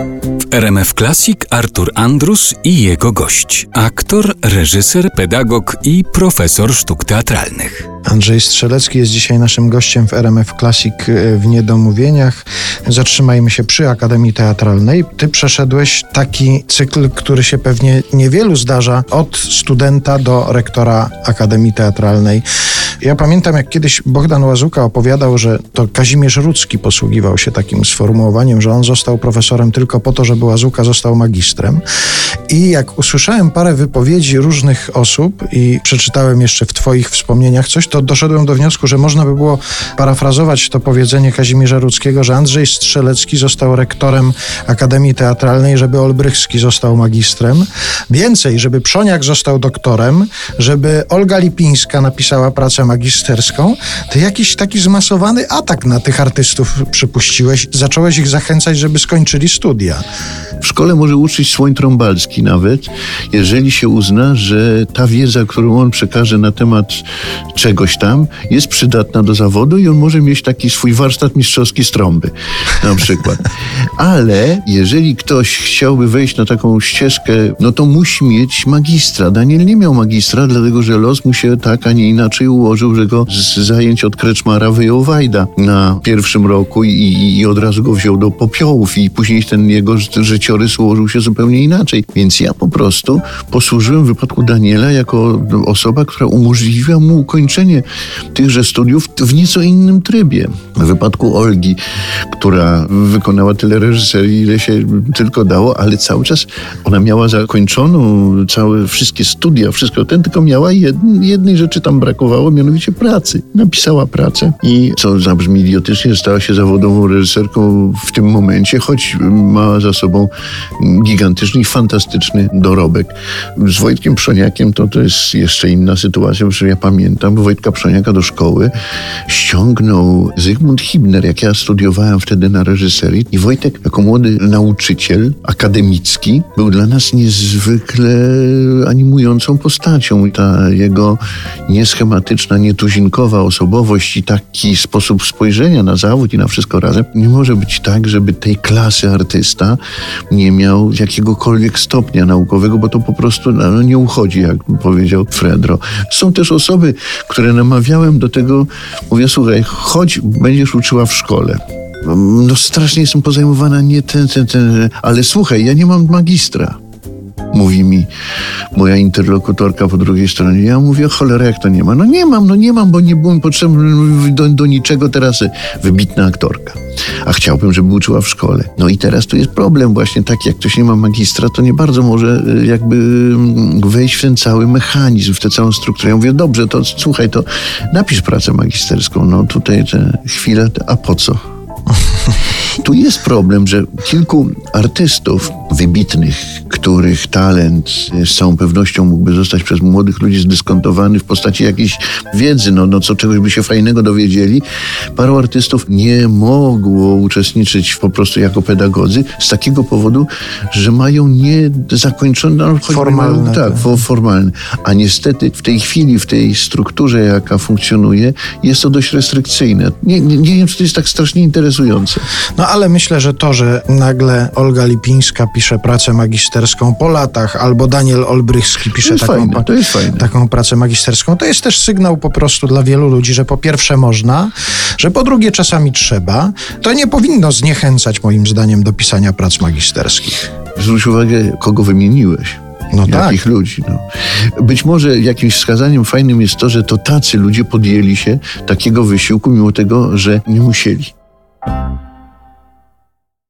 W RMF Classic Artur Andrus i jego gość, aktor, reżyser, pedagog i profesor sztuk teatralnych. Andrzej Strzelecki jest dzisiaj naszym gościem w RMF Classic e, w Niedomówieniach. Zatrzymajmy się przy Akademii Teatralnej. Ty przeszedłeś taki cykl, który się pewnie niewielu zdarza, od studenta do rektora Akademii Teatralnej. Ja pamiętam, jak kiedyś Bogdan Łazuka opowiadał, że to Kazimierz Rudzki posługiwał się takim sformułowaniem, że on został profesorem tylko po to, żeby Łazuka został magistrem. I jak usłyszałem parę wypowiedzi różnych osób i przeczytałem jeszcze w Twoich wspomnieniach coś, to doszedłem do wniosku, że można by było parafrazować to powiedzenie Kazimierza Rudzkiego, że Andrzej Strzelecki został rektorem Akademii Teatralnej, żeby Olbrychski został magistrem. Więcej, żeby Przoniak został doktorem, żeby Olga Lipińska napisała pracę magisterską. To jakiś taki zmasowany atak na tych artystów przypuściłeś. Zacząłeś ich zachęcać, żeby skończyli studia. W szkole może uczyć słoń trąbalski nawet, jeżeli się uzna, że ta wiedza, którą on przekaże na temat czegoś tam, jest przydatna do zawodu i on może mieć taki swój warsztat mistrzowski z trąby na przykład. Ale jeżeli ktoś chciałby wejść na taką ścieżkę, no to musi mieć magistra. Daniel nie miał magistra, dlatego że los mu się tak, a nie inaczej ułożył, że go z zajęć od Kreczmara wyjął Wajda na pierwszym roku i, i od razu go wziął do popiołów i później ten jego życiorys ułożył się zupełnie inaczej. Więc ja po prostu posłużyłem w wypadku Daniela jako osoba, która umożliwiła mu ukończenie tychże studiów w nieco innym trybie. W wypadku Olgi, która wykonała tyle reżyserii, ile się tylko dało, ale cały czas ona miała zakończoną całe wszystkie studia, wszystko ten, tylko miała jed, jednej rzeczy tam brakowało, mianowicie pracy. Napisała pracę i co zabrzmi idiotycznie, stała się zawodową reżyserką w tym momencie, choć ma za sobą gigantyczny i fantastyczny dorobek. Z Wojtkiem Przoniakiem to, to jest jeszcze inna sytuacja, bo ja pamiętam, Wojtka Przoniaka do szkoły ściągnął Zygmunt Hibner, jak ja studiowałem wtedy na reżyserii i Wojtek jako młody nauczyciel akademicki był dla nas niezwykle animującą postacią. I ta jego nieschematyczna, nietuzinkowa osobowość i taki sposób spojrzenia na zawód i na wszystko razem nie może być tak, żeby tej klasy artysta nie miał jakiegokolwiek stopnia naukowego, bo to po prostu no, nie uchodzi, jak powiedział Fredro. Są też osoby, które namawiałem do tego, mówię, słuchaj, chodź, będziesz uczyła w szkole. No strasznie jestem pozajmowana, nie ten, ten, ten, ale słuchaj, ja nie mam magistra mówi mi moja interlokutorka po drugiej stronie. Ja mówię, cholera, jak to nie ma? No nie mam, no nie mam, bo nie byłem potrzebny do, do niczego. Teraz wybitna aktorka. A chciałbym, żeby uczyła w szkole. No i teraz tu jest problem właśnie taki, jak ktoś nie ma magistra, to nie bardzo może y, jakby mm, wejść w ten cały mechanizm, w tę całą strukturę. Ja mówię, dobrze, to słuchaj, to napisz pracę magisterską. No tutaj te chwile, a po co? Tu jest problem, że kilku artystów wybitnych, których talent z całą pewnością mógłby zostać przez młodych ludzi zdyskontowany w postaci jakiejś wiedzy, no, no co czegoś by się fajnego dowiedzieli, paru artystów nie mogło uczestniczyć po prostu jako pedagodzy z takiego powodu, że mają niezakończone no, formalne. tak, tak, formalne. A niestety w tej chwili, w tej strukturze, jaka funkcjonuje, jest to dość restrykcyjne. Nie, nie, nie wiem, czy to jest tak strasznie interesujące. No ale myślę, że to, że nagle Olga Lipińska pisze pracę magisterską po latach, albo Daniel Olbrychski pisze taką, fajne, taką pracę magisterską, to jest też sygnał po prostu dla wielu ludzi, że po pierwsze można, że po drugie czasami trzeba. To nie powinno zniechęcać moim zdaniem do pisania prac magisterskich. Zwróć uwagę, kogo wymieniłeś. No jakich tak. ludzi. No. Być może jakimś wskazaniem fajnym jest to, że to tacy ludzie podjęli się takiego wysiłku, mimo tego, że nie musieli.